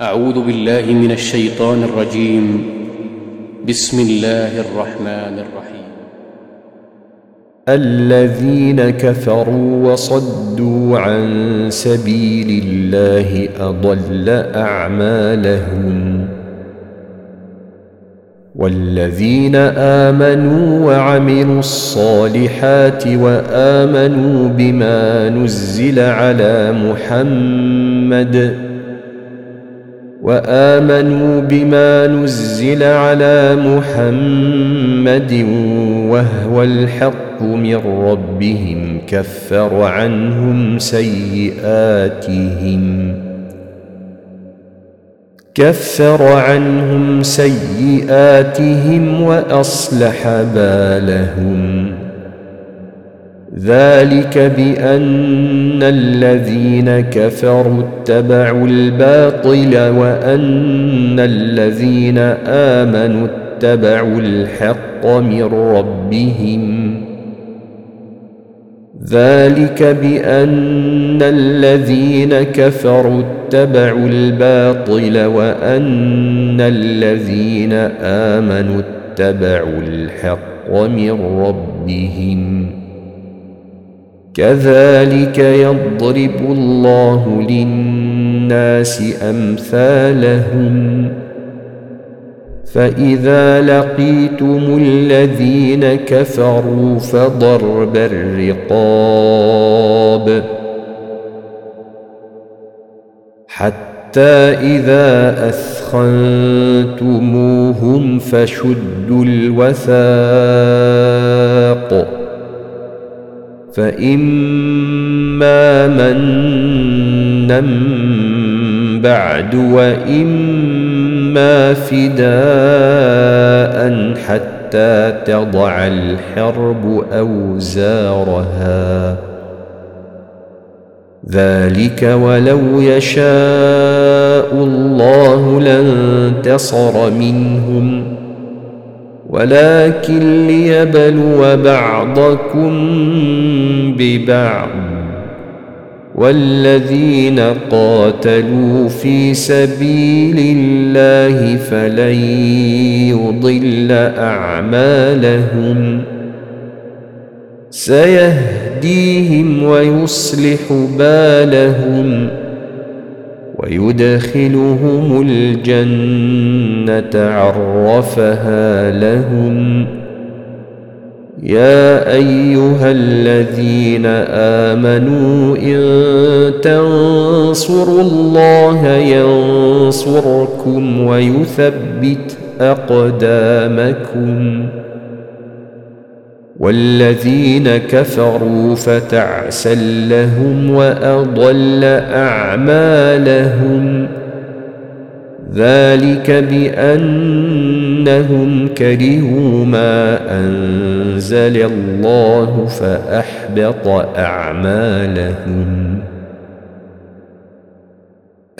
أعوذ بالله من الشيطان الرجيم. بسم الله الرحمن الرحيم. الذين كفروا وصدوا عن سبيل الله أضل أعمالهم. والذين آمنوا وعملوا الصالحات وآمنوا بما نزل على محمد وآمنوا بما نزل على محمد وهو الحق من ربهم كفر عنهم سيئاتهم كفر عنهم سيئاتهم وأصلح بالهم ذلك بأن الذين كفروا اتبعوا الباطل وأن الذين آمنوا اتبعوا الحق من ربهم. ذلك بأن الذين كفروا اتبعوا الباطل وأن الذين آمنوا اتبعوا الحق من ربهم. كذلك يضرب الله للناس أمثالهم. فإذا لقيتم الذين كفروا فضرب الرقاب. حتى إذا أثخنتموهم فشدوا الوثاق. فإما منا بعد وإما فداء حتى تضع الحرب أوزارها. ذلك ولو يشاء الله لانتصر منهم. ولكن ليبلو بعضكم ببعض والذين قاتلوا في سبيل الله فلن يضل أعمالهم سيهديهم ويصلح بالهم ويدخلهم الجنة عرفها لهم. يا أيها الذين آمنوا إن تنصروا الله ينصركم ويثبت أقدامكم. والذين كفروا فتعسا لهم وأضل أعمالهم. ذلك بأنهم كرهوا ما أنزل الله فأحبط أعمالهم.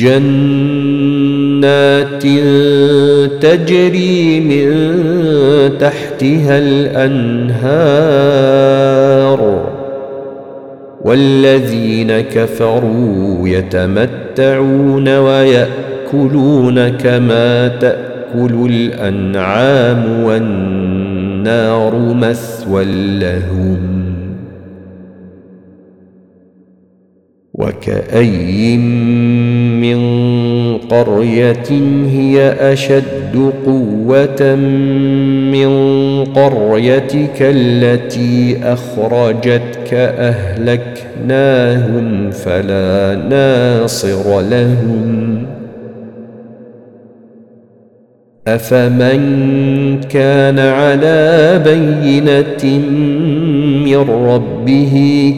جنات تجري من تحتها الأنهار والذين كفروا يتمتعون ويأكلون كما تأكل الأنعام والنار مثوى لهم وكأي من قرية هي أشد قوة من قريتك التي أخرجتك أهلكناهم فلا ناصر لهم؟ أفمن كان على بينة من ربه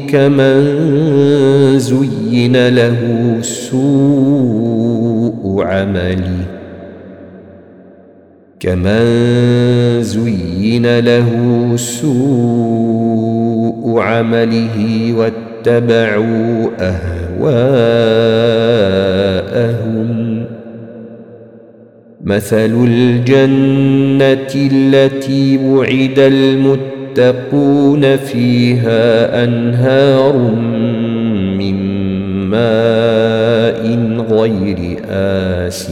كمن زين له سوء عمله. كمن زين له سوء عمله واتبعوا أهواءهم. مثل الجنة التي وعد المتقون فيها أنهار من ماء غير آسٍ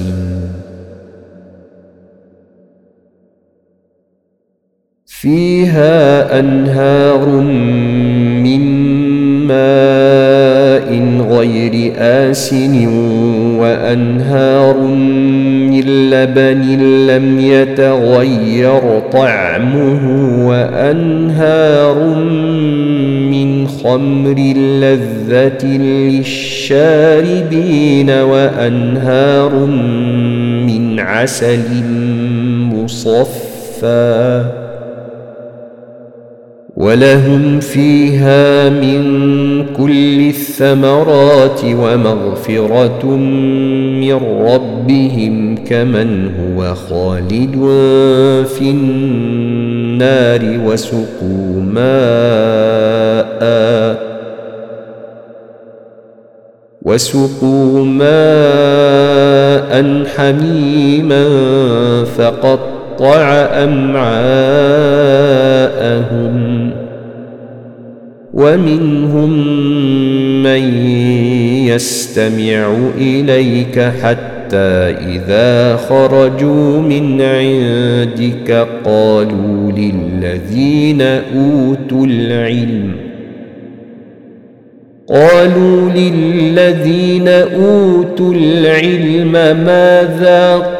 فيها أنهار من ماء غير آسن وأنهار من لبن لم يتغير طعمه وأنهار من خمر لذة للشاربين وأنهار من عسل مصفى. ولهم فيها من كل الثمرات ومغفرة من ربهم كمن هو خالد في النار وسقوا ماء وسقوا ماء حميما أمعاءهم ومنهم من يستمع إليك حتى إذا خرجوا من عندك قالوا للذين أوتوا العلم قالوا للذين أوتوا العلم ماذا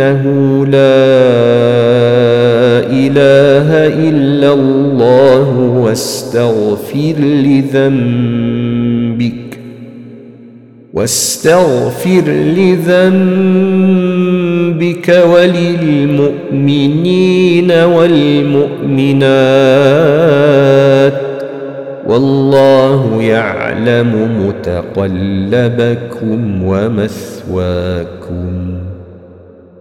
إنه لا إله إلا الله واستغفر لذنبك. واستغفر لذنبك وللمؤمنين والمؤمنات. والله يعلم متقلبكم ومثواكم.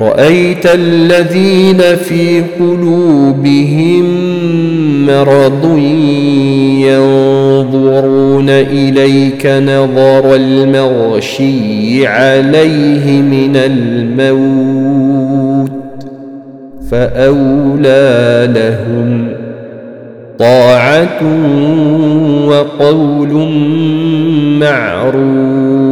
رأيت الذين في قلوبهم مرض ينظرون إليك نظر المغشي عليه من الموت فأولى لهم طاعة وقول معروف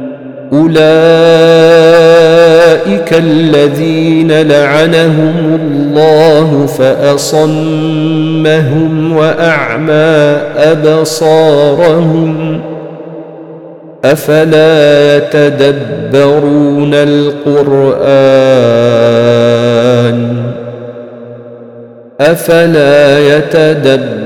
أولئك الذين لعنهم الله فأصمهم وأعمى أبصارهم أفلا يتدبرون القرآن أفلا يتدبرون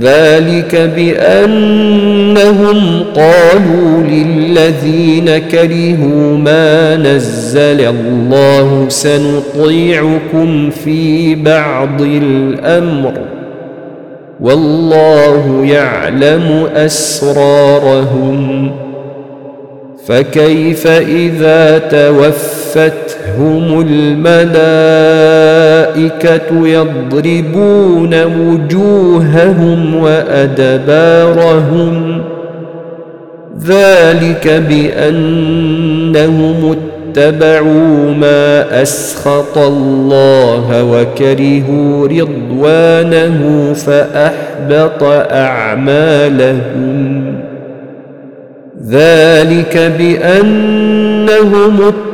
ذلك بأنهم قالوا للذين كرهوا ما نزل الله سنطيعكم في بعض الأمر والله يعلم أسرارهم فكيف إذا توفتهم الملائكة يضربون وجوههم وأدبارهم. ذلك بأنهم اتبعوا ما أسخط الله وكرهوا رضوانه فأحبط أعمالهم. ذلك بأنهم اتبعوا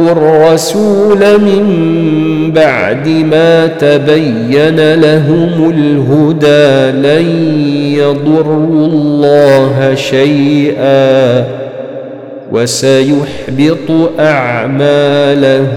الرسول من بعد ما تبين لهم الهدى لن يضروا الله شيئا وسيحبط أعمالهم.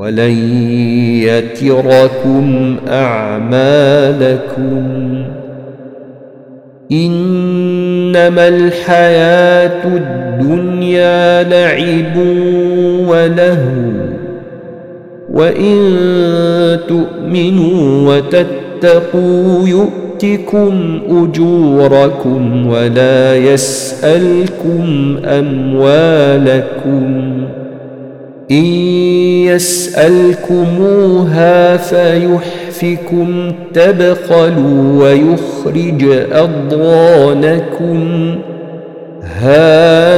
ولن يتركم أعمالكم. إنما الحياة الدنيا لعب ولهو وإن تؤمنوا وتتقوا يؤتكم أجوركم ولا يسألكم أموالكم. إن يسألكموها فيحفكم تبخلوا ويخرج أضغانكم. ها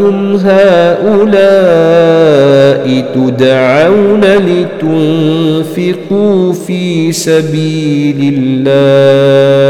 أنتم هؤلاء تدعون لتنفقوا في سبيل الله؟